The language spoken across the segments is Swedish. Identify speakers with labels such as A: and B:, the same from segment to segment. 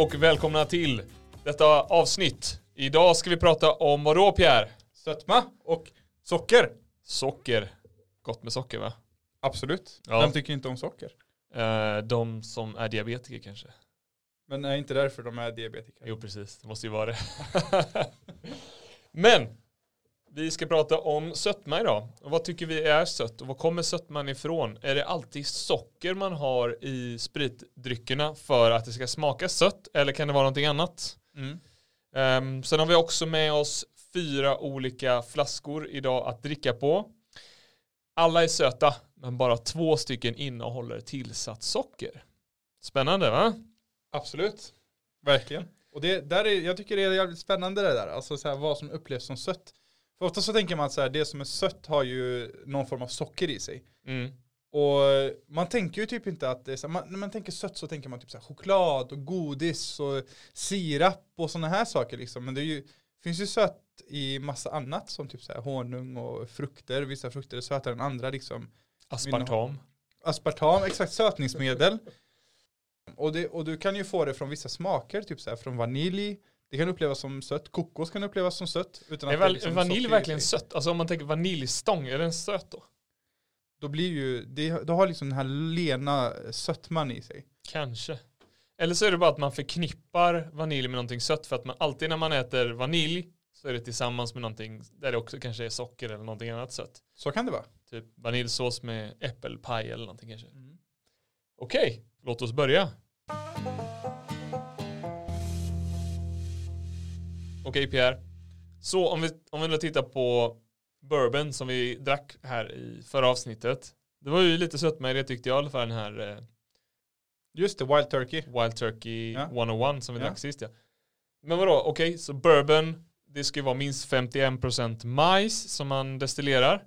A: och välkomna till detta avsnitt. Idag ska vi prata om vad då Pierre?
B: Sötma och socker.
A: Socker. Gott med socker va?
B: Absolut.
A: Ja.
B: Vem tycker inte om socker?
A: Eh, de som är diabetiker kanske.
B: Men är inte därför de är diabetiker.
A: Jo precis, det måste ju vara det. Men vi ska prata om sötma idag. Och vad tycker vi är sött och var kommer sötman ifrån? Är det alltid socker man har i spritdryckerna för att det ska smaka sött eller kan det vara någonting annat?
B: Mm.
A: Um, sen har vi också med oss fyra olika flaskor idag att dricka på. Alla är söta, men bara två stycken innehåller tillsatt socker. Spännande va?
B: Absolut. Verkligen. Och det, där är, jag tycker det är jävligt spännande det där. Alltså så här, vad som upplevs som sött. För ofta så tänker man att så här, det som är sött har ju någon form av socker i sig.
A: Mm.
B: Och man tänker ju typ inte att det är så här, man, när man tänker sött så tänker man typ så här, choklad och godis och sirap och sådana här saker liksom. Men det ju, finns ju sött i massa annat som typ så här honung och frukter. Vissa frukter är sötare än andra liksom.
A: Aspartam.
B: Aspartam, exakt sötningsmedel. Och, det, och du kan ju få det från vissa smaker, typ så här från vanilj. Det kan upplevas som sött. Kokos kan upplevas som sött. Utan
A: Är
B: att det
A: val-
B: liksom
A: vanilj verkligen sött? Alltså om man tänker vaniljstång, är den söt då?
B: Då blir ju, det, då har liksom den här lena sötman i sig.
A: Kanske. Eller så är det bara att man förknippar vanilj med någonting sött för att man alltid när man äter vanilj så är det tillsammans med någonting där det också kanske är socker eller någonting annat sött.
B: Så kan det vara.
A: Typ vaniljsås med äppelpaj eller någonting kanske. Okej, låt oss börja. Okej Pierre. Så om vi, om vi då tittar på bourbon som vi drack här i förra avsnittet. Det var ju lite sött med det tyckte jag i alla fall den här eh,
B: Just det, Wild Turkey.
A: Wild Turkey
B: Ja.
A: 101 som vi
B: Ja.
A: drack sist ja. Men vadå, okej, så bourbon, det ska ju vara minst 51% majs som man destillerar.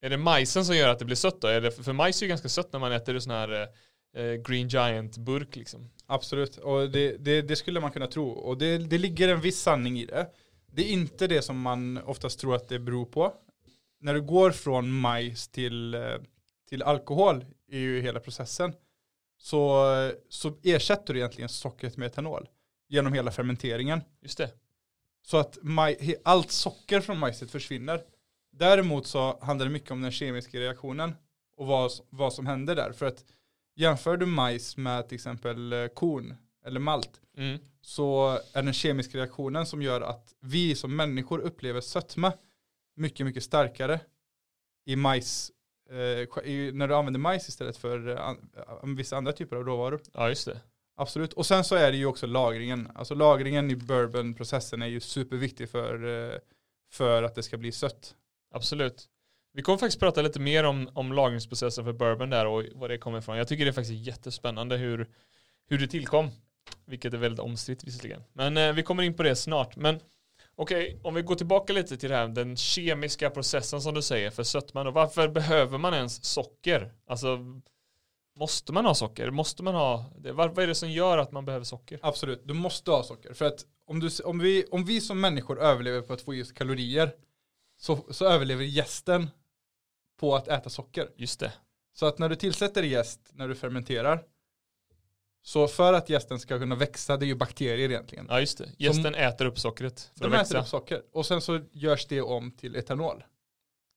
A: Är det majsen som gör att det blir sött då? Är det, för majs är ju ganska sött när man äter det sån här eh, Green Giant burk liksom.
B: Absolut, och det, det, det skulle man kunna tro. Och det, det ligger en viss sanning i det. Det är inte det som man oftast tror att det beror på. När du går från majs till, eh, till alkohol i ju hela processen så, så ersätter du egentligen sockret med etanol genom hela fermenteringen.
A: Just det.
B: Så att maj, allt socker från majset försvinner. Däremot så handlar det mycket om den kemiska reaktionen och vad, vad som händer där. För att jämför du majs med till exempel eh, korn eller malt
A: Mm.
B: så är den kemiska reaktionen som gör att vi som människor upplever sötma mycket, mycket starkare i majs, eh, i, när du använder majs istället för eh, an, an, vissa andra typer av råvaror.
A: Ja, just det.
B: Absolut. Och sen så är det ju också lagringen. Alltså lagringen i bourbonprocessen är ju superviktig för, eh, för att det ska bli sött.
A: Absolut. Vi kommer faktiskt prata lite mer om, om lagringsprocessen för bourbon där och vad det kommer ifrån. Jag tycker det är faktiskt jättespännande hur, hur det tillkom. Vilket är väldigt omstritt visserligen. Men eh, vi kommer in på det snart. Men okej, om vi går tillbaka lite till det här, den kemiska processen som du säger för sötman. Och varför behöver man ens socker? Alltså, måste man ha socker? Måste man ha det? Vad, vad är det som gör att man behöver socker?
B: Absolut, du måste ha socker. För att om, du, om, vi, om vi som människor överlever på att få just kalorier så, så överlever gästen på att äta socker.
A: Just det.
B: Så att när du tillsätter jäst när du fermenterar så för att jästen ska kunna växa, det är ju bakterier egentligen.
A: Ja, just det. Gästen äter upp sockret för
B: De
A: att
B: äter
A: växa.
B: upp socker och sen så görs det om till etanol.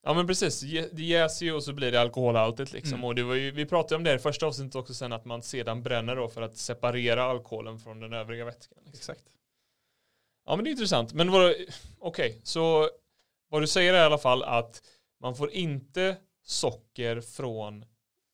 A: Ja men precis, det jäser ju och så blir det alkoholhaltigt liksom.
B: Mm.
A: Och det var ju, vi pratade om det i första avsnittet också sen att man sedan bränner då för att separera alkoholen från den övriga vätskan. Liksom.
B: Exakt.
A: Ja men det är intressant. Men okej, så vad du säger är i alla fall att man får inte socker från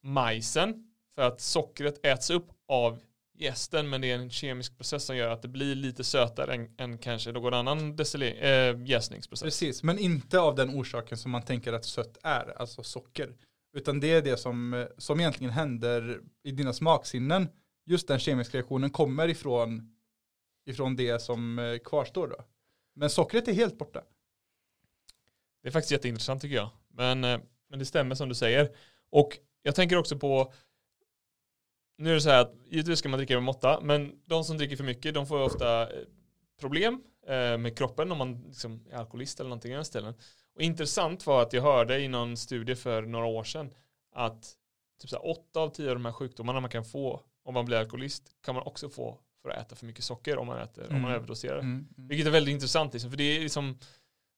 A: majsen för att sockret äts upp av jästen men det är en kemisk process som gör att det blir lite sötare än, än kanske någon annan äh, jäsningsprocess.
B: Precis, men inte av den orsaken som man tänker att sött är, alltså socker. Utan det är det som, eh, som egentligen händer i dina smaksinnen. Just den kemiska reaktionen kommer ifrån, ifrån det som eh, kvarstår då. Men sockret är helt borta.
A: Det är faktiskt jätteintressant tycker jag. Men, eh, men det stämmer som du säger. Och jag tänker också på nu är det så här att givetvis ska man dricka med måtta, men de som dricker för mycket, de får ofta eh, problem eh, med kroppen om man liksom är alkoholist eller någonting i den ställen. Och intressant var att jag hörde i någon studie för några år sedan att typ så här, åtta av tio av de här sjukdomarna man kan få om man blir alkoholist kan man också få för att äta för mycket socker om man, äter, om
B: Mm.
A: man överdoserar.
B: Mm. Mm.
A: Vilket är väldigt intressant liksom, för det är liksom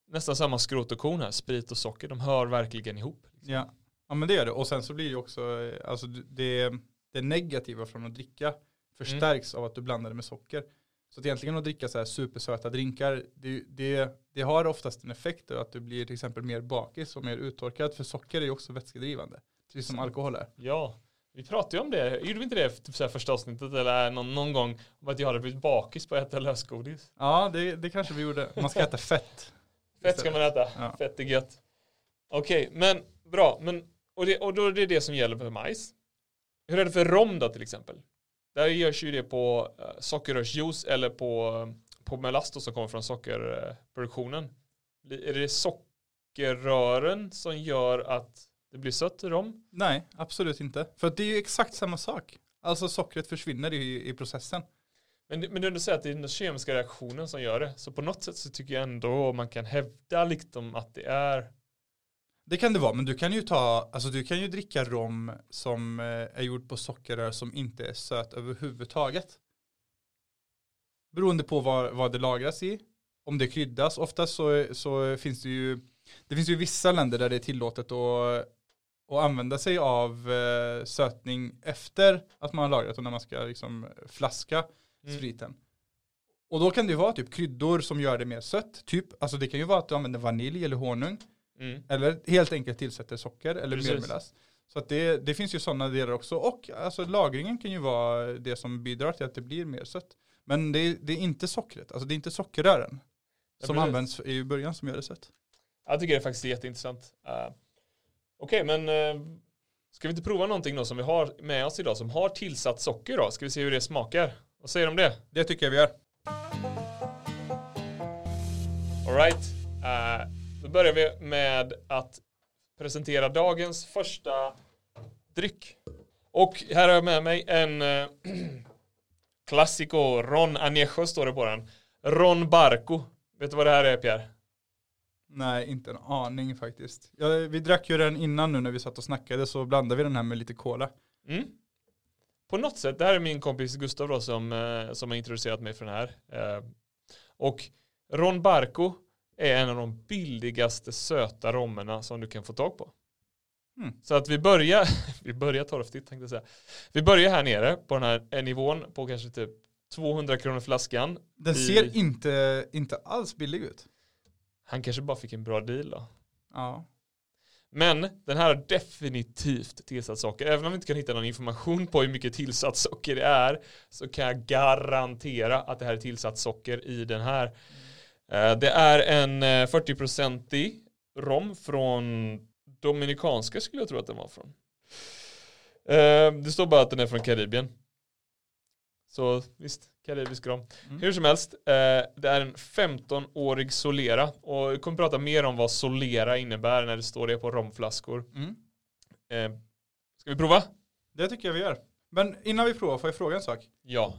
A: nästan samma skrot och korn här, sprit och socker, de hör verkligen ihop.
B: Ja. ja, men det gör det. Och sen så blir det också, eh, alltså det, det negativa från att dricka förstärks av att du blandar det med socker. Så att egentligen att dricka så här supersöta drinkar, det, det, det har oftast en effekt då att du blir till exempel mer bakis och mer uttorkad. För socker är ju också vätskedrivande. Precis som alkohol är.
A: Ja, vi pratade ju om det, gjorde vi inte det typ så första avsnittet eller någon, någon gång om att jag hade blivit bakis på att äta lösgodis?
B: Ja, det, det kanske vi gjorde. Man ska äta fett.
A: Fett ska man äta,
B: Ja.
A: fett är gött. Okej, men bra, men, och, det, och då är det det som gäller för majs. Hur är det för rom då till exempel? Där görs ju det på uh, sockerrörsjuice eller på, på melasto som kommer från sockerproduktionen. Är det sockerrören som gör att det blir sött rom?
B: Nej, absolut inte. För det är ju exakt samma sak. Alltså sockret försvinner i, i processen.
A: Men, men du säger att det är den kemiska reaktionen som gör det. Så på något sätt så tycker jag ändå man kan hävda liksom att det är
B: Det kan det vara, men du kan ju ta, alltså du kan ju dricka rom som eh, är gjord på sockerrör som inte är söt överhuvudtaget. Beroende på vad, vad det lagras i. Om det kryddas, oftast så, så finns det ju, det finns ju vissa länder där det är tillåtet att, att använda sig av eh, sötning efter att man har lagrat och när man ska liksom flaska
A: Mm.
B: spriten. Och då kan det ju vara typ kryddor som gör det mer sött, typ, alltså det kan ju vara att du använder vanilj eller honung.
A: mm.
B: Eller helt enkelt tillsätter socker eller mjölmelass. Så att det, det finns ju sådana delar också. Och alltså, lagringen kan ju vara det som bidrar till att det blir mer sött. Men det är, det är inte sockret, alltså det är inte sockerrören
A: Ja,
B: som
A: precis.
B: används i början som gör det sött.
A: Jag tycker det är faktiskt jätteintressant. Uh, Okej, men uh, ska vi inte prova någonting då som vi har med oss idag som har tillsatt socker då? Ska vi se hur det smakar? Vad säger du om det?
B: Det tycker jag vi gör.
A: Alright. Uh, då börjar vi med att presentera dagens första dryck. Och här har jag med mig en uh, Classico Ron Anejo står det på den. Ron Barco. Vet du vad det här är Pierre?
B: Nej, inte en aning faktiskt. Ja, vi drack ju den innan nu när vi satt och snackade så blandade vi den här med lite cola.
A: Mm. På något sätt, det här är min kompis Gustav då som, eh, som har introducerat mig för den här. Eh, och Ron Barco är en av de billigaste söta rommerna som du kan få tag på.
B: Mm.
A: Så att vi börjar, vi börjar torftigt tänkte jag säga. Vi börjar här nere på den här eh, nivån på kanske typ 200 kronor flaskan.
B: Den
A: I-
B: ser inte, inte alls billig ut.
A: Han kanske bara fick en bra deal då.
B: Ja.
A: Men den här har definitivt tillsatt socker. Även om vi inte kan hitta någon information på hur mycket tillsatt socker det är så kan jag garantera att det här är tillsatt socker i den här. Eh, det är en eh, 40-procentig rom från Dominikanska skulle jag tro att den var från. Eh, det står bara att den är från Karibien. Så visst, karibisk rom.
B: Mm.
A: Hur som helst, eh, det är en 15-årig Solera och vi kommer prata mer om vad Solera innebär när det står det på romflaskor.
B: Mm.
A: Eh, ska vi prova?
B: Det tycker jag vi gör. Men innan vi provar får jag fråga en sak.
A: Ja.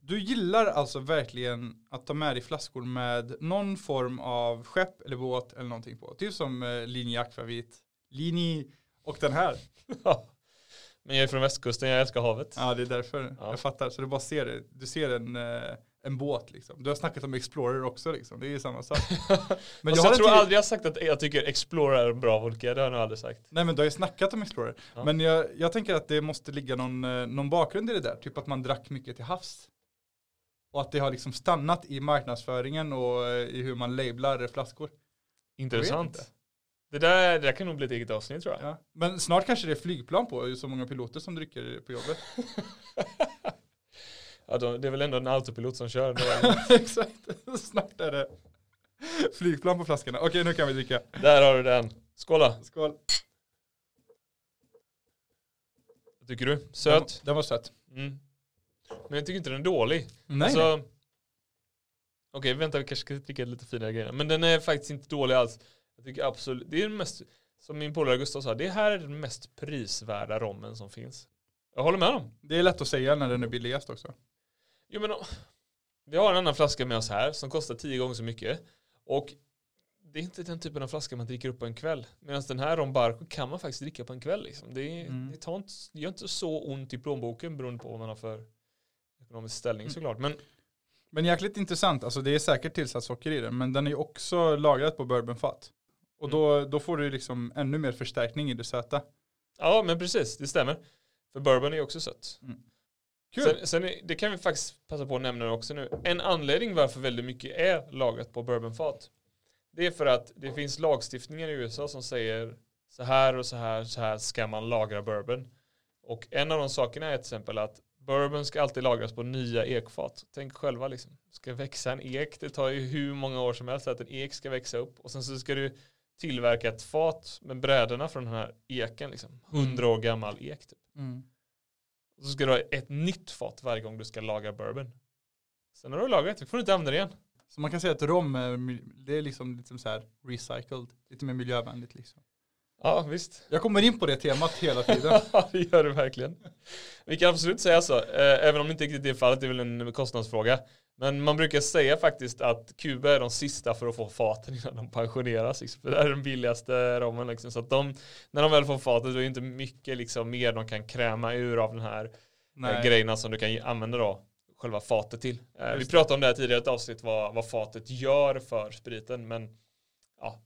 B: Du gillar alltså verkligen att ta med dig flaskor med någon form av skepp eller båt eller någonting på. Typ som eh, linje akvavit, linje och den här.
A: Men jag är från västkusten, jag älskar havet.
B: Ja det är därför
A: Ja.
B: jag fattar. Så du bara ser det. Du ser en, eh, en båt liksom. Du har snackat om Explorer också liksom. Det är ju samma sak. Men
A: jag,
B: har
A: tror aldrig jag sagt att jag tycker Explorer är bra vodka, det har jag nog aldrig sagt.
B: Nej men du har ju snackat om Explorer.
A: Ja.
B: Men jag, jag tänker att det måste ligga någon, eh, någon bakgrund i det där. Typ att man drack mycket till havs. Och att det har liksom stannat i marknadsföringen och eh, i hur man lablar flaskor.
A: Intressant. Det där, det där kan nog bli ett eget avsnitt tror jag.
B: Ja. Men snart kanske det är flygplan på, så många piloter som dricker på jobbet.
A: Ja, då, det är väl ändå en autopilot som kör.
B: Exakt, snart är det flygplan på flaskorna. Okej, nu kan vi dricka.
A: Där har du den. Skål då.
B: Skål.
A: Vad tycker du?
B: Den,
A: Söt?
B: den var söt.
A: Mm. Men jag tycker inte den är dålig.
B: Nej,
A: Alltså. Okej, vänta vi kanske ska dricka lite finare grejer. Men den är faktiskt inte dålig alls. Jag tycker absolut, det är den mest, som min polare Gustav sa, det här är den mest prisvärda rommen som finns. Jag håller med dem.
B: Det är lätt att säga när den är billigast också.
A: Jo men vi har en annan flaska med oss här som kostar tio gånger så mycket. Och det är inte den typen av flaska man dricker upp på en kväll. Medan den här Ron Barco kan man faktiskt dricka på en kväll. Liksom. Det, är-
B: Mm.
A: det, tar inte, det gör inte så ont i plånboken beroende på vad man har för ekonomisk ställning såklart. Men
B: Men jäkligt intressant, alltså det är säkert tillsatt socker i den, men den är också lagrad på bourbonfat. Och då, då får du liksom ännu mer förstärkning i det söta.
A: ja, men precis, det stämmer. För bourbon är också sött.
B: Kul!
A: Sen, sen det kan vi faktiskt passa på att nämna också nu. En anledning varför väldigt mycket är lagrat på bourbonfat. Det är för att det finns lagstiftningar i USA som säger så här och så här, så här ska man lagra bourbon. Och en av de sakerna är till exempel att bourbon ska alltid lagras på nya ekfat. Tänk själva liksom, ska växa en ek, det tar ju hur många år som helst att en ek ska växa upp. Och sen så ska du tillverka ett fat med brädorna från den här eken, liksom. hundra år gammal ek typ.
B: Mm.
A: Och så ska du ha ett nytt fat varje gång du ska laga bourbon. Sen när du har lagrat det får du inte använda det igen.
B: Så man kan säga att rom är, det är liksom, liksom så här recycled, lite mer miljövänligt liksom.
A: Ja, visst.
B: Jag kommer in på det temat hela tiden.
A: Ja, det gör du verkligen. Vi kan absolut säga så, eh, även om det inte riktigt är fallet, det är väl en kostnadsfråga. Men man brukar säga faktiskt att Kuba är de sista för att få faten innan de pensioneras. Liksom. För det är den billigaste rommen. Liksom. Så att de, när de väl får fatet, då är det inte mycket liksom, mer de kan kräma ur av den här eh, grejerna som du kan använda då själva fatet till. Eh, vi pratade om det här tidigare ett avsnitt vad, vad fatet gör för spriten men ja,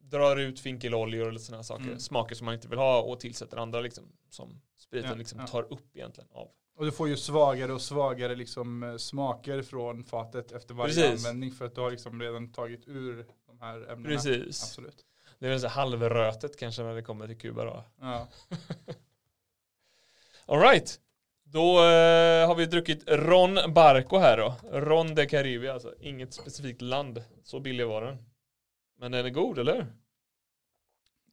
A: drar ut finkeloljor och lite sådana saker.
B: Mm.
A: Smaker som man inte vill ha och tillsätter andra liksom som spriten
B: Ja,
A: liksom
B: ja.
A: tar upp egentligen av.
B: Och du får ju svagare och svagare liksom eh, smaker från fatet efter varje
A: Precis.
B: användning för att du har liksom redan tagit ur de här ämnena.
A: Precis.
B: Absolut.
A: Det är väl så halvrötet kanske när det kommer till Kuba då.
B: Ja.
A: Alright. Då eh, har vi druckit Ron Barco här då. Ron de Caribe alltså. Inget specifikt land. Så billig var den. Men den är god, eller?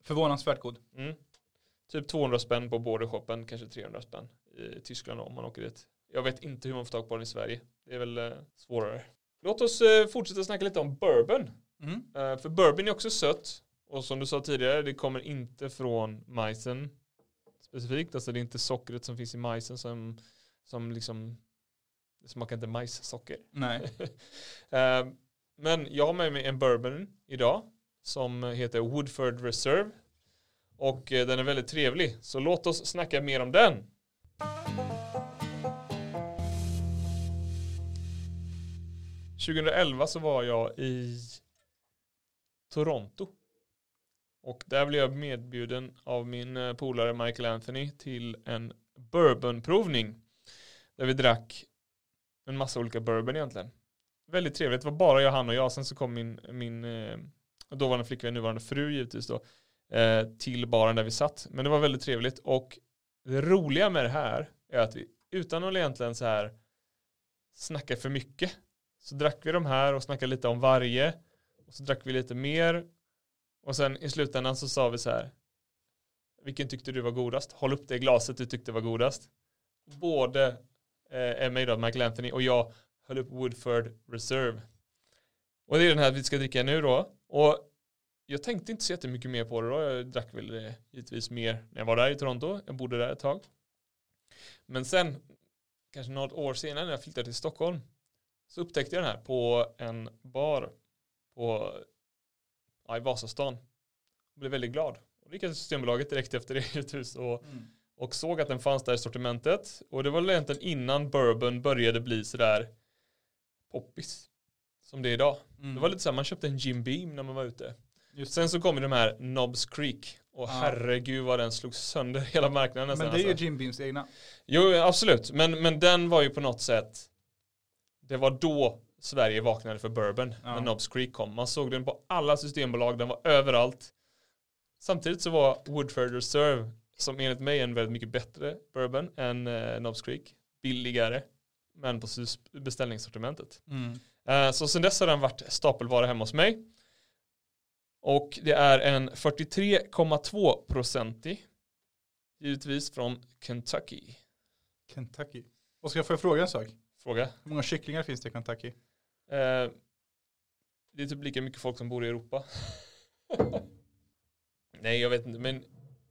B: Förvånansvärt god.
A: Mm. Typ 200 spänn på bordershoppen, kanske 300 spänn i Tyskland om man åker dit. Jag vet inte hur man får tag på den i Sverige. Det är väl eh, svårare. Låt oss eh, fortsätta snacka lite om bourbon.
B: Mm.
A: Eh, för bourbon är också sött. Och som du sa tidigare, det kommer inte från majsen specifikt. Alltså det är inte sockret som finns i majsen som, som liksom det smakar inte majssocker.
B: Nej.
A: Eh, Men jag har med mig en bourbon idag som heter Woodford Reserve. Och eh, den är väldigt trevlig. Så låt oss snacka mer om den. –2011 så var jag i Toronto. Och där blev jag medbjuden av min eh, polare Michael Anthony till en bourbonprovning. Där vi drack en massa olika bourbon egentligen. Väldigt trevligt, det var bara jag, han och jag. Sen så kom min, min eh, dåvarande flickvän, nuvarande fru givetvis då, eh, till baren där vi satt. Men det var väldigt trevligt och det roliga med det här är att vi utan att egentligen så här snacka för mycket så drack vi de här och snackade lite om varje och så drack vi lite mer och sen i slutändan så sa vi så här vilken tyckte du var godast? Håll upp det glaset du tyckte var godast. Både eh, Emma då, Michael Anthony och jag höll upp Woodford Reserve. Och det är den här vi ska dricka nu då. Och jag tänkte inte så jättemycket mer på det då. Jag drack väl eh, givetvis mer när jag var där i Toronto. Jag bodde där ett tag. Men sen, kanske något år senare när jag flyttade till Stockholm, så upptäckte jag den här på en bar på, ja, i Vasastan. Jag blev väldigt glad. Och gick jag till Systembolaget direkt efter det givetvis och,
B: Mm.
A: och såg att den fanns där i sortimentet. Och det var väl egentligen innan bourbon började bli sådär poppis. Som det är idag.
B: Mm.
A: Det var lite så här, man köpte en Jim Beam när man var ute.
B: Just
A: Sen så kom ju de här Nobs Creek. Och
B: Ja.
A: herregud vad den slog sönder hela marknaden nästan.
B: Men det är ju
A: alltså.
B: Jim Beams egna.
A: Jo, absolut. Men, men den var ju på något sätt, det var då Sverige vaknade för bourbon.
B: Ja.
A: När Nobs Creek kom. Man såg den på alla systembolag, den var överallt. Samtidigt så var Woodford Reserve, som enligt mig är en väldigt mycket bättre bourbon än eh, Nobs Creek. Billigare, men på beställningssortimentet.
B: Mm.
A: Eh, Så sen dess har den varit stapelvara hemma hos mig. Och det är en 43,2 procentig. Givetvis från Kentucky.
B: Kentucky. Oskar, får jag fråga en sak?
A: Fråga.
B: Hur många kycklingar finns det i Kentucky?
A: Eh, Det är typ lika mycket folk som bor i Europa. Nej, jag vet inte. Men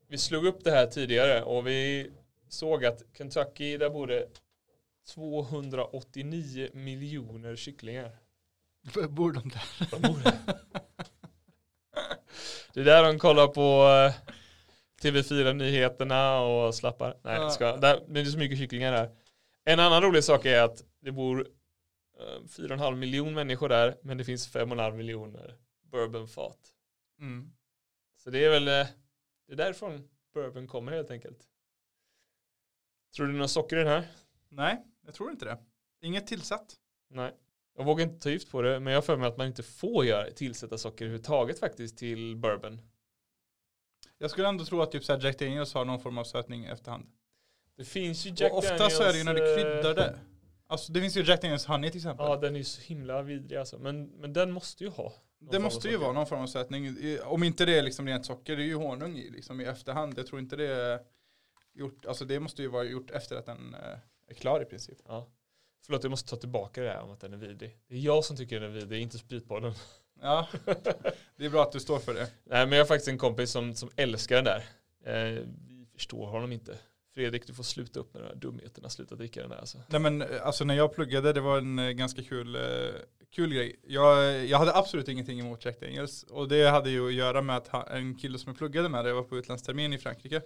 A: vi slog upp det här tidigare och vi såg att Kentucky, där bor det 289 miljoner kycklingar.
B: Bor de där?
A: De bor där. Det är där de kollar på eh, TV4-nyheterna och slappar. Nej,
B: Ja.
A: ska, där, men det är så mycket kycklingar där. En annan rolig sak är att det bor eh, 4,5 miljon människor där, men det finns 5,5 miljoner bourbonfat.
B: Mm.
A: Så det är väl eh, det är därifrån bourbon kommer helt enkelt. Tror du några socker i den här?
B: Nej, jag tror inte det. Inget tillsatt.
A: Nej. Jag vågar inte ta gift på det, men jag har för mig att man inte får göra tillsätta socker överhuvudtaget faktiskt till bourbon.
B: Jag skulle ändå tro att typ så här Jack Daniels har någon form av sötning efterhand.
A: Det finns ju Jack
B: och ofta
A: Daniels,
B: så är det ju när du
A: eh,
B: kryddar det. Alltså det finns ju Jack Daniels Honey till exempel.
A: Ja, den är ju så himla vidrig alltså. Men, men den måste ju ha.
B: det måste ju vara någon form av sötning. Om inte det är liksom rent socker, det är ju honung i liksom i efterhand. Jag tror inte det är gjort, alltså det måste ju vara gjort efter att den eh, är klar i princip.
A: Ja. Förlåt, jag måste ta tillbaka det här om att den är vidrig. Det är jag som tycker den är vidrig, inte spritbollen.
B: Ja, det är bra att du står för det.
A: Nej, men jag har faktiskt en kompis som, som älskar den där. Eh, vi förstår honom inte. Fredrik, du får sluta upp med de här dumheterna. Sluta dricka den där alltså.
B: Nej men eh, alltså när jag pluggade, det var en eh, ganska kul, eh, kul grej. Jag, jag hade absolut ingenting emot Jack Daniels. Och det hade ju att göra med att en kille som jag pluggade med, jag var på utlandstermin i Frankrike.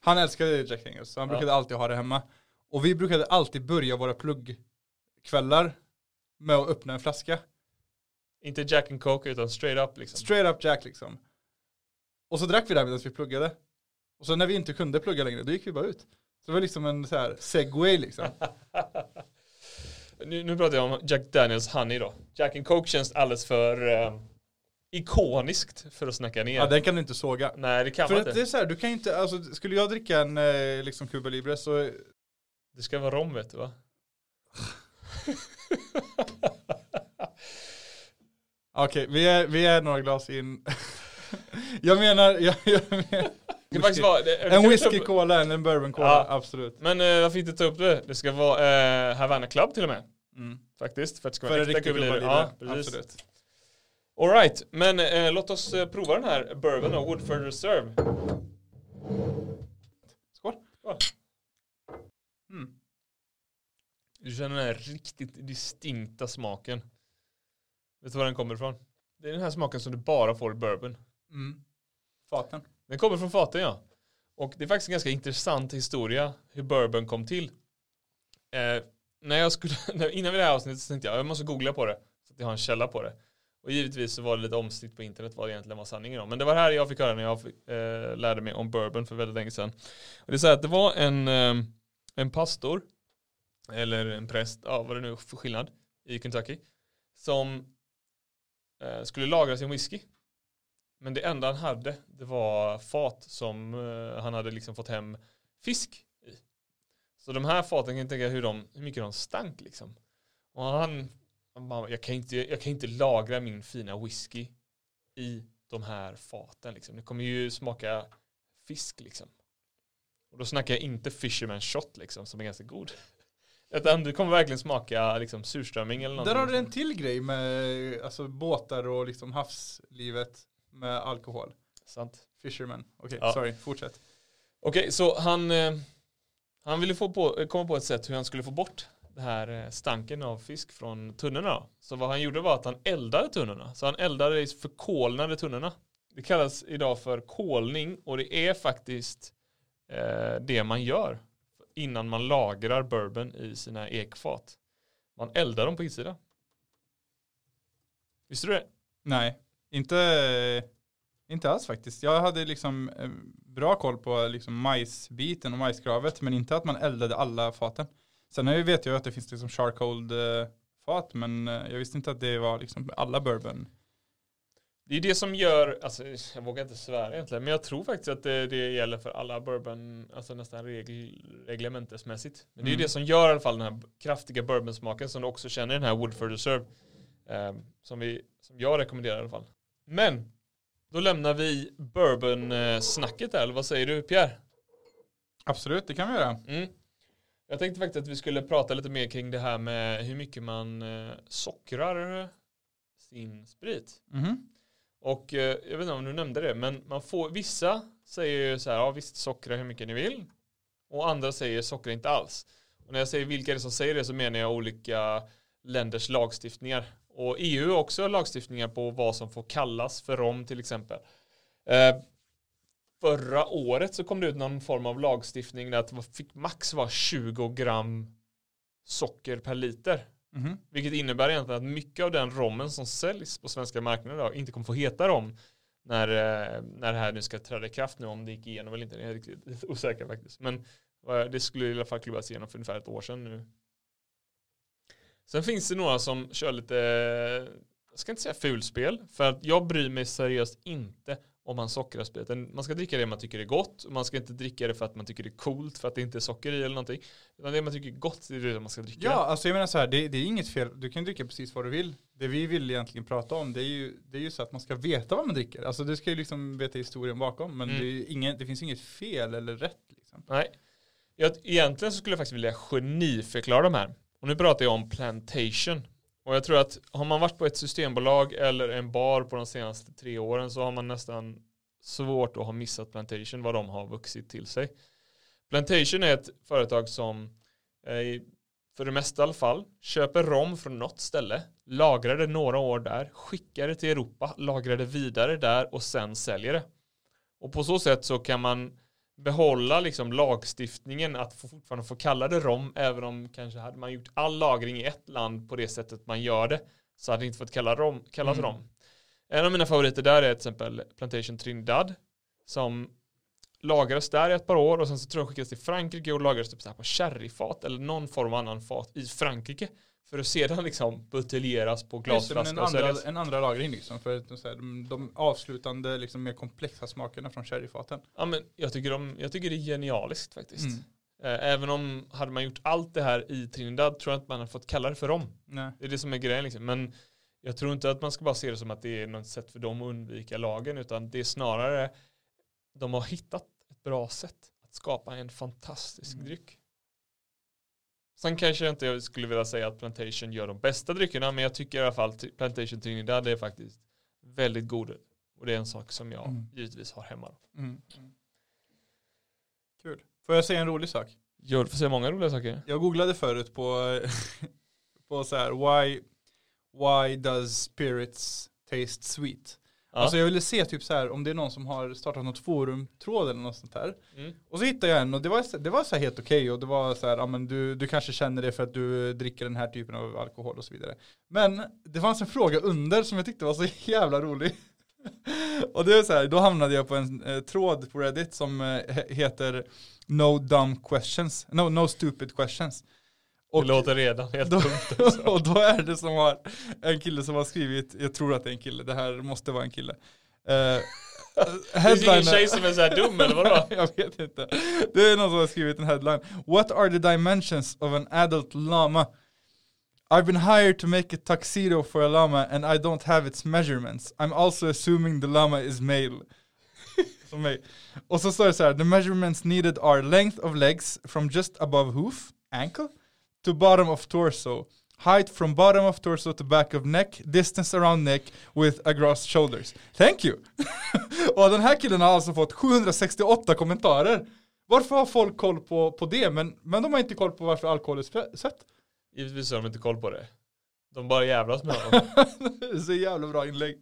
B: Han älskade Jack Daniels, så han
A: Ja.
B: brukade alltid ha det hemma. Och vi brukade alltid börja våra pluggkvällar med att öppna en flaska.
A: Inte Jack and Coke utan straight up liksom.
B: Straight up Jack liksom. Och så drack vi där medan vi pluggade. Och så när vi inte kunde plugga längre, då gick vi bara ut. Så det var liksom en så här segway liksom.
A: nu, nu pratar jag om Jack Daniels Honey då. Jack and Coke känns alldeles för eh, ikoniskt för att snacka ner.
B: Ja, den kan du inte såga.
A: Nej, det kan
B: För
A: man inte.
B: det är så här, du kan inte, alltså skulle jag dricka en eh, liksom Cuba Libre så,
A: Det ska vara rom vet du va?
B: okej vi, är, vi är några glas in. jag menar, jag, jag menar
A: Det faktiskt vara, det,
B: en whisky cola, en bourbon cola,
A: Ja.
B: absolut.
A: Men eh, varför inte ta upp det? Det ska vara eh, Havana Club till och med.
B: Mm.
A: Faktiskt. För att det ska
B: För
A: vara
B: en
A: äkta. Libre, Ja, precis.
B: absolut.
A: Alright, men eh, låt oss eh, prova den här Bourbon och Woodford Reserve.
B: Skål.
A: Skål.
B: Mm.
A: Du känner den här riktigt distinkta smaken. Vet du var den kommer ifrån? Det är den här smaken som du bara får i bourbon.
B: Mm. Faten.
A: Den kommer från faten ja. Och det är faktiskt en ganska intressant historia hur bourbon kom till. Eh, när jag skulle, innan vi det här avsnittet så tänkte jag jag måste googla på det. Så att jag har en källa på det. Och givetvis så var det lite omstritt på internet vad det egentligen var sanningen om. Men det var här jag fick höra när jag fick, eh, lärde mig om bourbon för väldigt länge sedan. Och det är så här att det var en, eh, en pastor eller en präst, ja vad det nu är för skillnad i Kentucky som eh, skulle lagra sin whisky. Men det enda han hade det var fat som eh, han hade liksom fått hem fisk i. Så de här faten kan jag tänka hur, de, hur mycket de stank liksom. Och han, han bara, jag kan, inte, jag kan inte lagra min fina whisky i de här faten liksom. Det kommer ju smaka fisk liksom. Och då snackar jag inte fisherman shot liksom som är ganska god. Utan det kommer verkligen smaka liksom surströmming eller någonting.
B: Där har du en
A: liksom.
B: till grej med alltså, båtar och liksom havslivet med alkohol.
A: Sant.
B: Fisherman. Okej,
A: Ja.
B: sorry, fortsätt.
A: Okej, så han, eh, han ville få på, komma på ett sätt hur han skulle få bort det här eh, stanken av fisk från tunnorna. Så vad han gjorde var att han eldade tunnorna. Så han eldade i förkolnade tunnorna. Det kallas idag för kolning och det är faktiskt eh, det man gör innan man lagrar bourbon i sina ekfat. Man eldar dem på insidan. Visste du det?
B: Nej, inte, inte alls faktiskt. Jag hade liksom eh, bra koll på liksom majsbiten och majskravet, men inte att man eldade alla faten. Sen jag- vet jag att det finns liksom charcoal eh, fat, men eh, jag visste inte att det var liksom alla bourbon.
A: Det är det som gör, alltså jag vågar inte svära egentligen, men jag tror faktiskt att det, det gäller för alla bourbon, alltså nästan regl, reglementesmässigt. Men det är
B: Mm.
A: det som gör i alla fall den här kraftiga bourbonsmaken som du också känner i den här Woodford Reserve. Eh, som, vi, som jag rekommenderar i alla fall. Men, då lämnar vi bourbon-snacket där, eller vad säger du Pierre?
B: Absolut, det kan vi göra.
A: Mm. Jag tänkte faktiskt att vi skulle prata lite mer kring det här med hur mycket man eh, sockrar sin sprit.
B: Mhm.
A: Och eh, jag vet inte om du nämnde det, men man får, vissa säger ju så här, ja visst sockra hur mycket ni vill. Och andra säger sockra inte alls. Och när jag säger vilka det är som säger det så menar jag olika länders lagstiftningar. Och EU har också lagstiftningar på vad som får kallas för rom till exempel. Eh, förra året så kom det ut någon form av lagstiftning där att var- fick max vara 20 gram socker per liter.
B: Mhm.
A: Vilket innebär egentligen att mycket av den rommen som säljs på svenska marknaden idag inte kommer få heta rom när, eh, när det här nu ska träda i kraft nu om det gick igenom eller inte. Jag är riktigt osäker faktiskt. Men eh, det skulle i alla fall klubbas igenom för ungefär ett år sedan nu. Sen finns det några som kör lite, jag ska inte säga fulspel, för att jag bryr mig seriöst inte om man sockrar spriten. Man ska dricka det man tycker är gott. Man ska inte dricka det för att man tycker det är coolt för att det inte är socker i eller någonting. Utan det man tycker är gott det är det man ska dricka.
B: Ja, alltså jag menar så här, det, det är inget fel. Du kan dricka precis vad du vill. Det vi vill egentligen prata om, det är ju, det är ju så att man ska veta vad man dricker. Alltså du ska ju liksom veta historien bakom, men
A: Mm.
B: det, ingen, det finns inget fel eller rätt liksom.
A: Nej. Jag, egentligen så skulle jag faktiskt vilja geniförklara de här. Och nu pratar jag om plantation. Och jag tror att har man varit på ett systembolag eller en bar på de senaste tre åren så har man nästan svårt att ha missat plantation, vad de har vuxit till sig. Plantation är ett företag som eh, för det mesta i alla fall köper rom från något ställe, lagrar det några år där, skickar det till Europa, lagrar det vidare där och sen säljer det. Och på så sätt så kan man behålla liksom lagstiftningen att få fortfarande få kalla det rom även om kanske hade man gjort all lagring i ett land på det sättet man gör det så hade det inte fått kalla rom, kallas
B: Mm.
A: rom. En av mina favoriter där är till exempel Plantation Trinidad som lagras där i ett par år och sen så tror jag skickas till Frankrike och lagras typ så här på sherryfat eller någon form av annan fat i Frankrike för att sedan liksom buteljeras på
B: det,
A: glasflaska
B: en, andra,
A: säljas.
B: en andra lagring liksom, för här, de, de avslutande, liksom mer komplexa smakerna från sherryfaten.
A: Ja men jag tycker, de, jag tycker det är genialiskt faktiskt.
B: Mm.
A: Eh, Även om hade man gjort allt det här i Trinidad tror jag inte man hade fått kalla det för rom.
B: Nej.
A: Det är det som är grejen liksom. Men jag tror inte att man ska bara se det som att det är något sätt för dem att undvika lagen utan det är snarare de har hittat ett bra sätt att skapa en fantastisk
B: Mm.
A: dryck. Sen kanske jag inte skulle vilja säga att Plantation gör de bästa dryckerna men jag tycker i alla fall att Plantation Trinidad är faktiskt väldigt god. Och det är en sak som jag
B: Mm.
A: givetvis har hemma.
B: Mm. Kul. Får jag säga en rolig sak?
A: Gör för säga många roliga saker.
B: Jag googlade förut på, på så här, why, why does spirits taste sweet?
A: Ja.
B: Alltså jag ville se typ så här om det är någon som har startat något forumtråd eller något sånt här.
A: mm.
B: Och så hittade jag en och det var, det var så här helt okej och det var så här, ja men du, du kanske känner det för att du dricker den här typen av alkohol och så vidare. Men det fanns en fråga under som jag tyckte var så jävla rolig. och det är så här, då hamnade jag på en eh, tråd på Reddit som eh, he- heter No dumb questions, no, no stupid questions.
A: Det låter redan helt
B: då,
A: dumt.
B: och då är det som har en kille som har skrivit, jag tror att det är en kille, det här måste vara en kille. Uh,
A: Det finns ingen tjej som är så här dum eller vadå?
B: jag vet inte. Det är någon som har skrivit en headline. What are the dimensions of an adult llama? I've been hired to make a tuxedo for a llama and I don't have its measurements. I'm also assuming the llama is male. Som mig. Och så står det så här, the measurements needed are length of legs from just above hoof, ankle, to bottom of torso. Height from bottom of torso to back of neck, distance around neck with across shoulders. Thank you! och den här killen har alltså fått 768 kommentarer. Varför har folk koll på, på det? Men, men de har inte koll på varför alkohol är sött.
A: Givetvis har de inte koll på det. De bara jävlas med honom.
B: det är så jävla bra inlägg.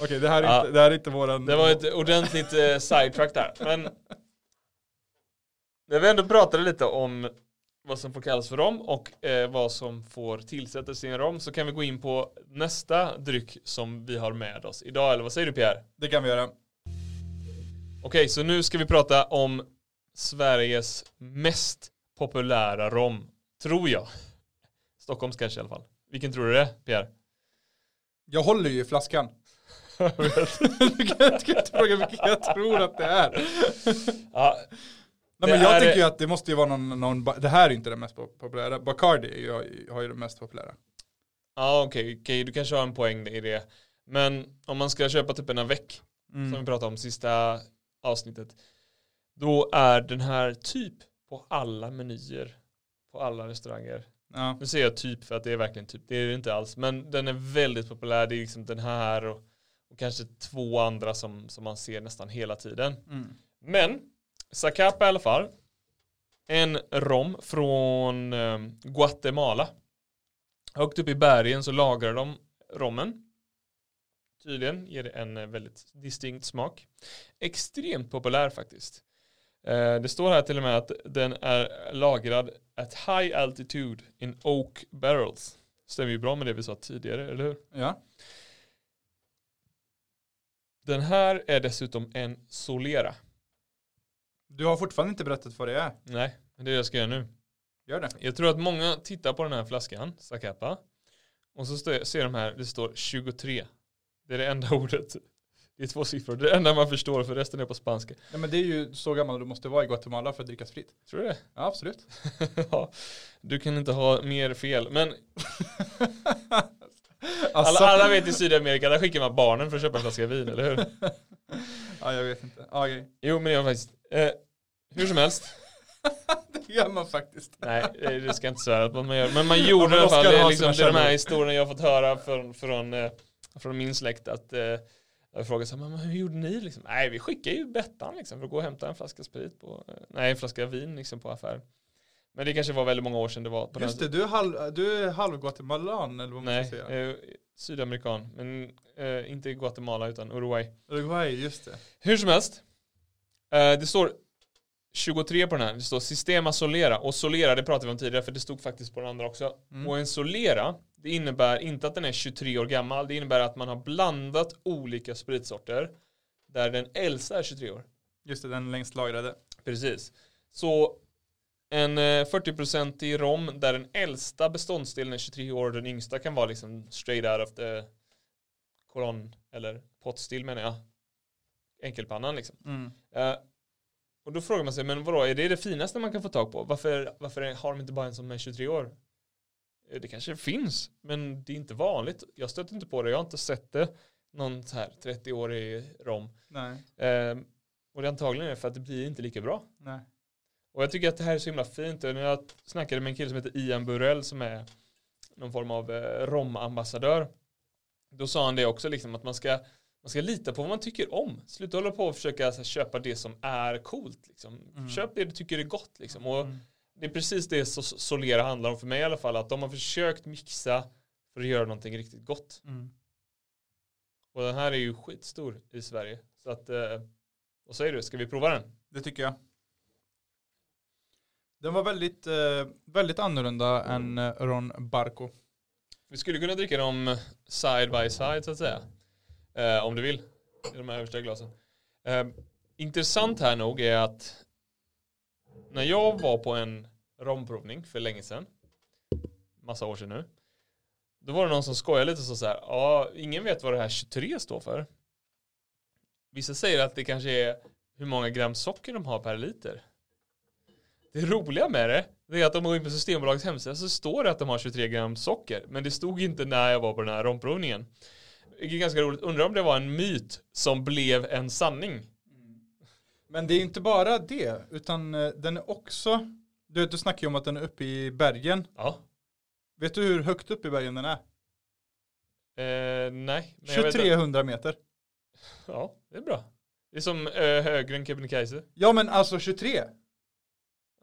B: Okej, det här är
A: Ja.
B: inte, det här är inte våran...
A: Det var ett ordentligt eh, sidetrack där. Men när vi ändå pratade lite om vad som får kallas för rom och eh, vad som får tillsättas i en rom så kan vi gå in på nästa dryck som vi har med oss idag. Eller vad säger du Pierre?
B: Det kan vi göra.
A: Okej, så nu ska vi prata om Sveriges mest populära rom. Tror jag. Stockholms kanske i alla fall. Vilken tror du det är, Pierre?
B: Jag håller ju i flaskan. du kan inte fråga vilken jag tror att det är.
A: Ja,
B: Nej men jag
A: är-
B: tänker ju att det måste ju vara någon, någon det här är inte det mest pop- populära. Bacardi har ju det mest populära.
A: ja okej, okej, du kanske har en poäng i det. Men om man ska köpa typ en avec,
B: Mm.
A: som vi pratade om sista avsnittet, då är den här typ på alla menyer, på alla restauranger.
B: Ja.
A: Nu säger jag typ för att det är verkligen typ, det är det inte alls, men den är väldigt populär, det är liksom den här och, och kanske två andra som, som man ser nästan hela tiden.
B: Mm.
A: Men Zacapa i alla fall. En rom från eh, Guatemala. Högt upp i bergen så lagrar de rommen. Tydligen ger det en eh, väldigt distinkt smak. Extremt populär faktiskt. Eh, det står här till och med att den är lagrad at high altitude in oak barrels. Stämmer ju bra med det vi sa tidigare, eller hur?
B: Ja.
A: Den här är dessutom en Solera.
B: Du har fortfarande inte berättat vad det är.
A: Nej, det är det jag ska göra nu.
B: Gör det.
A: Jag tror att många tittar på den här flaskan, Zacapa. Och så ser de här, det står 23. Det är det enda ordet. Det är två siffror. Det är det enda man förstår för resten är på spanska.
B: Ja, men det är ju så gammal du måste vara i Guatemala för att dricka sprit.
A: Tror du det?
B: Ja, absolut.
A: ja. Du kan inte ha mer fel. Men
B: Alltså,
A: alla, alla vet i Sydamerika, där skickar man barnen för att köpa en flaska vin, eller hur?
B: ja, jag vet inte. Ja, okej.
A: Jo, men var faktiskt. Eh, hur som helst.
B: Det gör man faktiskt.
A: Nej, det ska jag inte svära på att man gör. Men man gjorde
B: men
A: i alla fall, det är liksom det är de här historierna jag har fått höra från, från, eh, från min släkt att eh, jag frågade så här, men hur gjorde ni liksom? Nej, vi skickade ju Bettan liksom för att gå och hämta en flaska sprit på, eh, nej en flaska vin liksom på affär. Men det kanske var väldigt många år sedan det var på
B: Just det, du är halv, du är halv Guatemalan eller vad man
A: Nej,
B: ska säga.
A: eh, sydamerikan, men eh, inte Guatemala utan Uruguay.
B: Uruguay, just det.
A: Hur som helst. Eh, det står 23 på den här. Det står Sistema Solera. Och Solera, det pratade vi om tidigare för det stod faktiskt på den andra också.
B: Mm.
A: Och en Solera, det innebär inte att den är 23 år gammal. Det innebär att man har blandat olika spritsorter. Där den äldsta är 23 år.
B: Just det, den längst lagrade.
A: Precis. Så en eh, 40% i rom där den äldsta beståndsdelen är 23 år och den yngsta kan vara liksom straight out of the kolonn eller potstill menar jag. Enkelpannan liksom.
B: Mm.
A: Eh, och då frågar man sig, men vadå, är det det finaste man kan få tag på? Varför, varför har de inte bara en som är 23 år? Eh, Det kanske finns, men det är inte vanligt. Jag stöter inte på det, jag har inte sett det. Någon så här 30-årig rom.
B: Nej,
A: Eh, och det antagligen är för att det blir inte lika bra.
B: nej.
A: Och jag tycker att det här är så himla fint. Och när jag snackade med en kille som heter Ian Burrell som är någon form av eh, romambassadör. Då sa han det också liksom att man ska, man ska lita på vad man tycker om. Sluta hålla på och försöka här, köpa det som är coolt. Liksom.
B: Mm.
A: Köp det du tycker är gott. Liksom. Och
B: Mm.
A: det är precis det Solera handlar om för mig i alla fall. Att de har försökt mixa för att göra någonting riktigt gott.
B: Mm.
A: Och den här är ju skitstor i Sverige. Så att, eh, vad säger du? Ska vi prova den?
B: Det tycker jag. Den var väldigt, eh, väldigt annorlunda än eh, Ron Barco.
A: Vi skulle kunna dricka dem side by side så att säga. Eh, om du vill. I de här översta glasen. Eh, intressant här nog är att när jag var på en romprovning för länge sedan. Massa år sedan nu. Då var det någon som skojade lite så, så här. Ja, ingen vet vad det här 23 står för. Vissa säger att det kanske är hur många gram socker de har per liter. Det roliga med det, det är att om man går in på Systembolagets hemsida så står det att de har 23 gram socker. Men det stod inte när jag var på den här romprovningen. Det är ganska roligt. Undrar om det var en myt som blev en sanning.
B: Men det är inte bara det, utan eh, den är också, du, du snackar ju om att den är uppe i bergen.
A: Ja.
B: Vet du hur högt upp i bergen den är?
A: Eh, nej. men jag vet att-
B: 2300 meter.
A: Ja, det är bra. Det är som eh, högre än Kebnekaise.
B: Ja men alltså 23.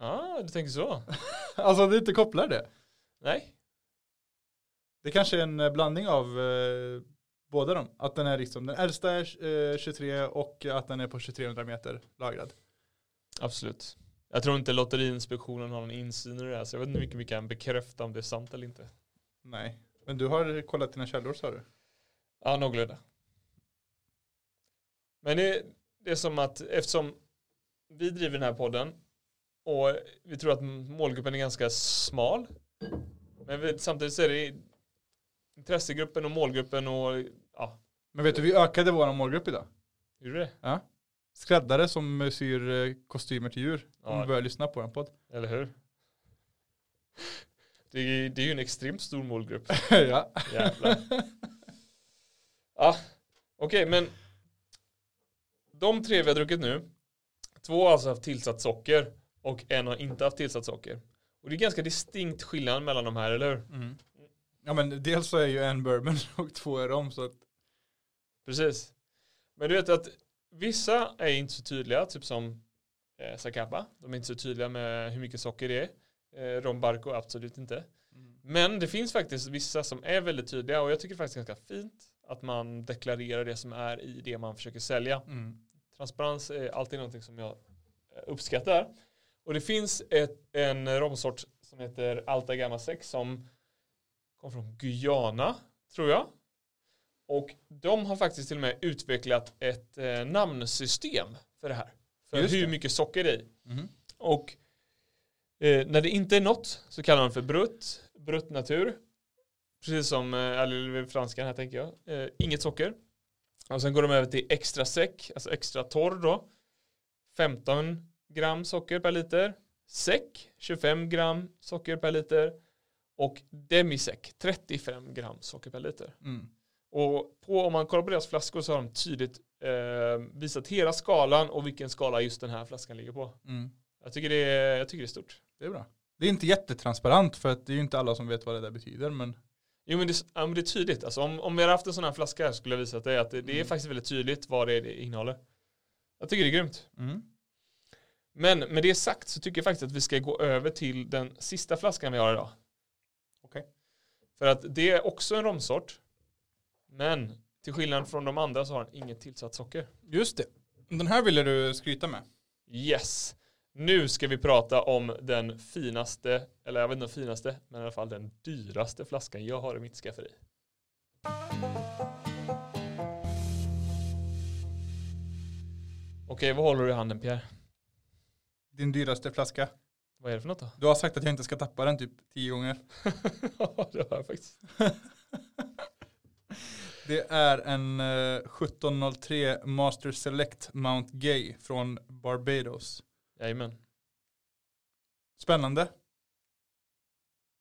A: Ja, ah, du tänker så.
B: Alltså det inte kopplar det.
A: Nej.
B: Det kanske är en eh, blandning av eh, båda dem. Att den är liksom, den äldsta är eh, 23 och att den är på 2300 meter lagrad.
A: Absolut. Jag tror inte Lotteriinspektionen har någon insyn i det här så jag vet inte hur mycket vi kan bekräfta om det är sant eller inte.
B: Nej. Men du har kollat dina källor sa du?
A: Ja, någorlunda. Men det, det är som att eftersom vi driver den här podden och vi tror att målgruppen är ganska smal. Men vi, samtidigt så är det intressegruppen och målgruppen och ja,
B: Men vet du, vi ökade vår målgrupp idag.
A: hur är det?
B: Skräddare som syr eh, kostymer till djur. Om
A: Ja.
B: du börjar lyssna på den podd.
A: Eller hur? Det är, det är ju en extremt stor målgrupp.
B: ja.
A: Jävlar. Ja, okej men de tre vi har druckit nu, två har alltså haft tillsatt socker och en har inte haft tillsatt socker. Och det är ganska distinkt skillnad mellan de här, eller hur?
B: Mm. Ja men dels så är ju en bourbon och två är rom så att
A: Precis. Men du vet att vissa är inte så tydliga, typ som eh, Zacapa. De är inte så tydliga med hur mycket socker det är. Eh, Rom Barco absolut inte. Men det finns faktiskt vissa som är väldigt tydliga och jag tycker faktiskt ganska fint att man deklarerar det som är i det man försöker sälja.
B: mm.
A: Transparens är alltid någonting som jag uppskattar. Och det finns ett, en romsort som heter Alta Gamma 6 som kom från Guyana, tror jag. Och de har faktiskt till och med utvecklat ett eh, namnsystem för det här. För
B: Just
A: hur
B: det.
A: mycket socker det är i.
B: Mhm.
A: Och eh, när det inte är något så kallar de för brutt, brutt natur. Precis som, eh, eller franskan här tänker jag. Eh, inget socker. Och sen går de över till extra säck, alltså extra torr då. 15 gram socker per liter. Säck, 25 gram socker per liter. Och demisäck, 35 gram socker per liter.
B: Mm.
A: Och på, om man kollar på deras flaskor så har de tydligt eh, visat hela skalan och vilken skala just den här flaskan ligger på.
B: Mm.
A: Jag tycker det är, jag tycker det är stort.
B: Det är bra. Det är inte jättetransparent för att det är ju inte alla som vet vad det där betyder men
A: Jo men det, ja, men det är tydligt. Alltså, om, om vi hade haft en sån här flaska här skulle jag visa dig att det, det är
B: Mm.
A: faktiskt väldigt tydligt vad det, är det innehåller. Jag tycker det är grymt.
B: mm.
A: Men med det sagt så tycker jag faktiskt att vi ska gå över till den sista flaskan vi har idag.
B: Okej.
A: För att det är också en romsort. Men till skillnad från de andra så har den inget tillsatt socker.
B: Just det. Den här ville du skryta med.
A: Yes. Nu ska vi prata om den finaste, eller jag vet inte om finaste, men i alla fall den dyraste flaskan jag har i mitt skafferi. Okej, vad håller du i handen Pierre?
B: Din dyraste flaska.
A: Vad är det för något då?
B: Du har sagt att jag inte ska tappa den typ tio gånger.
A: Ja, det har jag faktiskt.
B: Det är en eh, 1703 Master Select Mount Gay från Barbados.
A: Jajamän.
B: Spännande.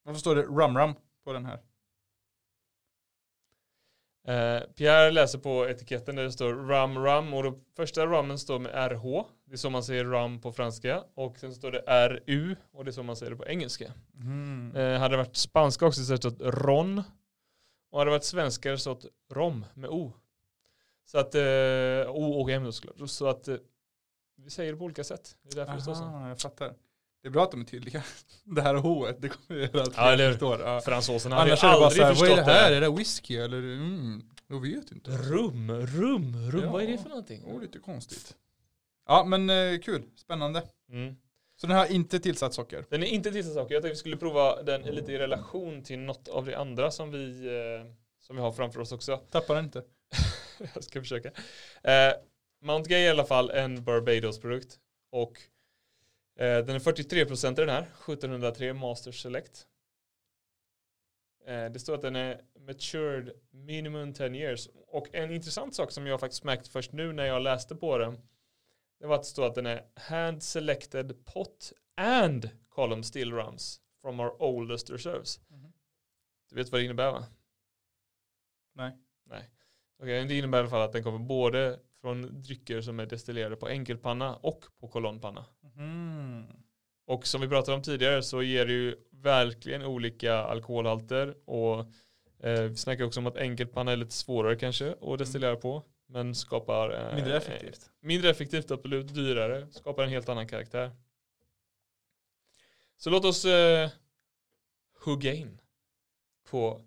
B: Varför står det Rum Rum på den här?
A: Eh, Pierre läser på etiketten där det står rum rum och då första rummen står med RH. Det är så man säger rum på franska. Och sen står det RU och det är så man säger det på engelska.
B: Mm.
A: Eh, hade det varit spanska också så hade det stått ron. Och hade det varit svenska hade det stått rom med O. Så att, eh, O och M då såklart. Så att eh, vi säger det på olika sätt. Det är därför det står så.
B: Aha, jag fattar. Det är bra att de är tydliga. Det här H, det kommer göra att
A: Ja, eller
B: förstår. Ja.
A: Fransoserna hade ju
B: Annars det bara
A: aldrig
B: så här,
A: förstått
B: vad är det här?
A: det.
B: Är det whisky eller? Mm, jag vet inte.
A: Rum, rum, rum.
B: Ja.
A: Vad är det för någonting?
B: Oh, lite konstigt. Ja men eh, kul, spännande.
A: Mm.
B: Så den har inte tillsatt socker?
A: Den är inte tillsatt socker. Jag tänkte vi skulle prova den lite i relation till något av det andra som vi, eh, som vi har framför oss också.
B: Tappar den inte?
A: Jag ska försöka. Eh, Mount Gay är i alla fall en Barbados-produkt. Och den är 43% i den här. 1703 Master Select. Eh, det står att den är matured minimum 10 years. Och en intressant sak som jag faktiskt märkte först nu när jag läste på den. Det var att det står att den är hand selected pot and column still rums from our oldest reserves.
B: Mhm.
A: Du vet vad det innebär va?
B: Nej.
A: Nej. Okej, det innebär i alla fall att den kommer både från drycker som är destillerade på enkelpanna och på kolonnpanna.
B: Mm.
A: Och som vi pratade om tidigare så ger det ju verkligen olika alkoholhalter och eh, vi snackar också om att enkelpanna är lite svårare kanske att destillera på men skapar eh,
B: Mindre effektivt.
A: mindre effektivt, absolut dyrare, skapar en helt annan karaktär. Så låt oss eh, hugga in på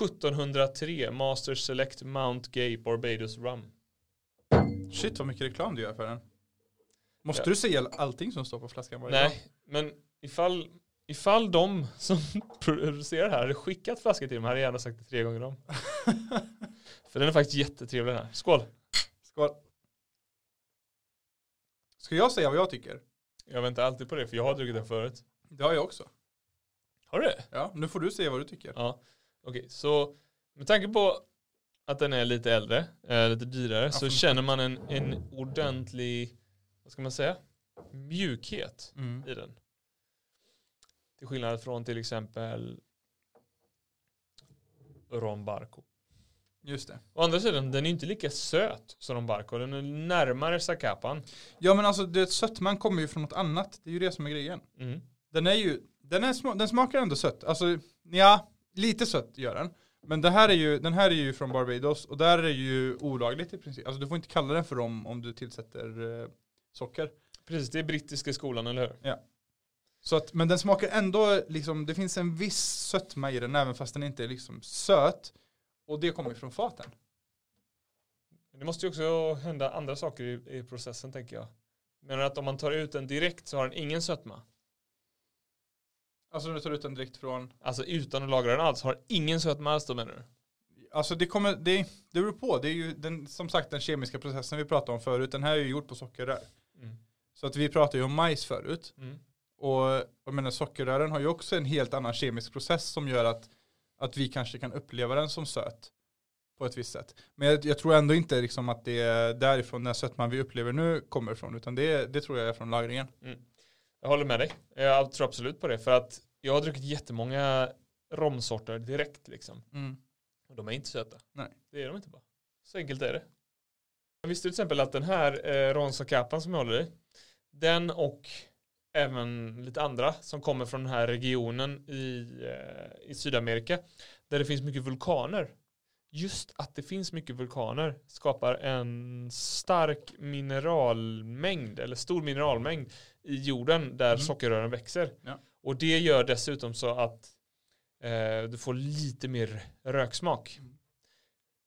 A: 1703 Master Select Mount Gay Barbados Rum.
B: Shit vad mycket reklam du gör för den. Måste
A: Ja.
B: du säga allting som står på flaskan varje
A: Nej,
B: dag?
A: men ifall, ifall de som producerar det här hade skickat flaskor till dem hade jag gärna sagt det tre gånger om. För den är faktiskt jättetrevlig den här. Skål!
B: Skål. Ska jag säga vad jag tycker?
A: Jag väntar alltid på det för jag har druckit den förut.
B: Det har jag också.
A: Har du det?
B: Ja, nu får du säga vad du tycker.
A: Ja. Okej, så med tanke på att den är lite äldre, eh, lite dyrare, så
B: för-
A: känner man en, en ordentlig, vad ska man säga, mjukhet
B: Mm.
A: i den. Till skillnad från till exempel Ron Barco.
B: Just det.
A: Å andra sidan, den är inte lika söt som Ron Barco. Den är närmare Zacapan.
B: Ja men alltså det sötman kommer ju från något annat. Det är ju det som är grejen.
A: Mm.
B: Den är ju, den, är den smakar ändå sött. Alltså, ja, lite sött gör den. Men det här är ju, den här är ju från Barbados och där är det ju olagligt i princip. Alltså du får inte kalla den för rom om du tillsätter eh, socker.
A: Precis, det är brittiska skolan, eller hur?
B: Så att, men den smakar ändå liksom, det finns en viss sötma i den även fast den inte är liksom söt. Och det kommer ju från faten.
A: Det måste ju också hända andra saker i, i processen, tänker jag. Menar att om man tar ut den direkt så har den ingen sötma?
B: Alltså du tar ut den direkt från?
A: Alltså utan att lagra den alls, har ingen sötma alls då menar du?
B: Alltså det kommer, det, det beror på. Det är ju den, som sagt den kemiska processen vi pratade om förut. Den här är ju gjord på sockerrör.
A: Mm.
B: Så att vi pratade ju om majs förut.
A: Mm.
B: Och jag menar sockerrören har ju också en helt annan kemisk process som gör att, att vi kanske kan uppleva den som söt på ett visst sätt. Men jag, jag tror ändå inte liksom att det är därifrån den sötman vi upplever nu kommer ifrån utan det, det tror jag är från lagringen.
A: Jag håller med dig. Jag tror absolut på det. För att jag har druckit jättemånga romsorter direkt liksom. Och de är inte söta.
B: Nej.
A: Det är de inte bara. Så enkelt är det. Jag visste till exempel att den här eh, Ronsa som jag håller i. Den och även lite andra som kommer från den här regionen i, eh, i Sydamerika. Där det finns mycket vulkaner. Just att det finns mycket vulkaner skapar en stark mineralmängd eller stor mineralmängd i jorden där
B: Mm.
A: sockerrören växer.
B: Ja.
A: Och det gör dessutom så att eh, du får lite mer röksmak.
B: Mm.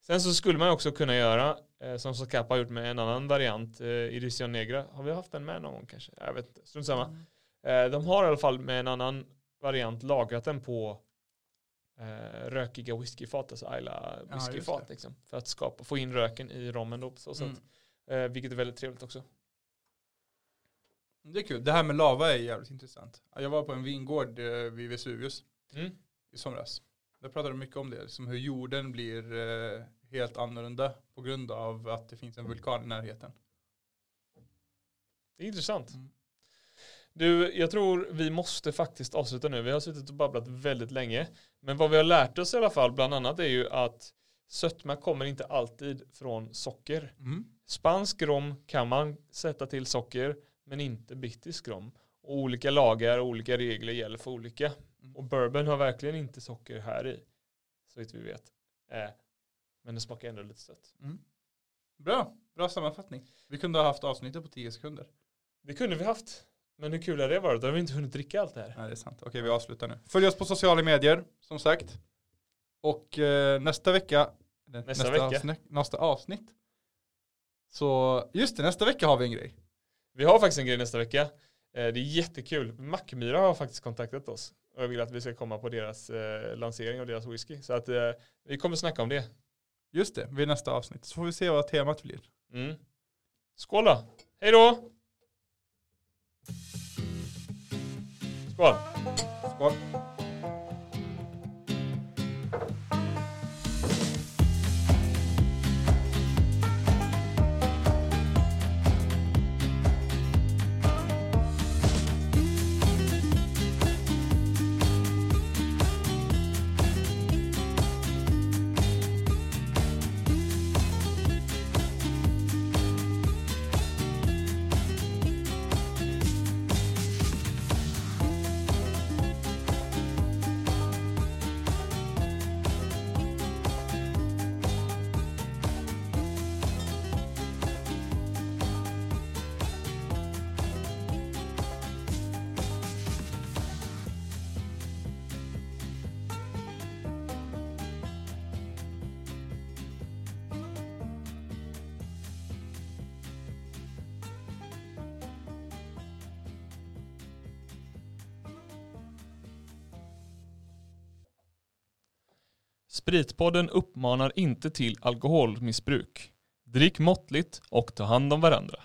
A: Sen så skulle man också kunna göra eh, som Socapa har gjort med en annan variant, eh, Edition Negra. Har vi haft den med någon gång kanske? Jag vet inte, strunt samma. Eh, de har i alla fall med en annan variant lagrat den på eh, rökiga whiskyfat, alltså Ayla
B: Ja,
A: whiskyfat
B: det.
A: liksom, för att skapa, få in röken i rommen då så.
B: Mm.
A: Eh, vilket är väldigt trevligt också.
B: Det är kul. Det här med lava är jävligt intressant. Jag var på en vingård eh, vid Vesuvius
A: Mm.
B: i somras. Där pratade de mycket om det, liksom hur jorden blir eh, helt annorlunda på grund av att det finns en vulkan i närheten.
A: Det är intressant.
B: Mm.
A: Du, jag tror vi måste faktiskt avsluta nu. Vi har suttit och babblat väldigt länge. Men vad vi har lärt oss i alla fall, bland annat, är ju att sötma kommer inte alltid från socker.
B: Mm.
A: Spansk rom kan man sätta till socker, men inte brittisk rom. Och olika lagar och olika regler gäller för olika.
B: Mm.
A: Och bourbon har verkligen inte socker här i, så vitt vi vet. Eh, men det smakar ändå lite sött.
B: Mm. Bra, bra sammanfattning. Vi kunde ha haft avsnittet på 10 sekunder.
A: Det kunde vi haft. Men hur kul har det varit? Då har vi inte hunnit dricka allt det här.
B: Nej, det är sant. Okej, vi avslutar nu. Följ oss på sociala medier, som sagt. Och eh, nästa vecka, eller
A: Nästa vecka.
B: Avsnitt, nästa avsnitt. Så, just det, nästa vecka har vi en grej.
A: Vi har faktiskt en grej nästa vecka. Eh, Det är jättekul. Mackmyra har faktiskt kontaktat oss. Och jag vill att vi ska komma på deras eh, lansering av deras whisky. Så att eh, vi kommer snacka om det.
B: Just det, vid nästa avsnitt. Så får vi se vad temat blir.
A: Mm. Skål då! Hej då! Skål!
B: Skål.
A: Spritpodden uppmanar inte till alkoholmissbruk. Drick måttligt och ta hand om varandra.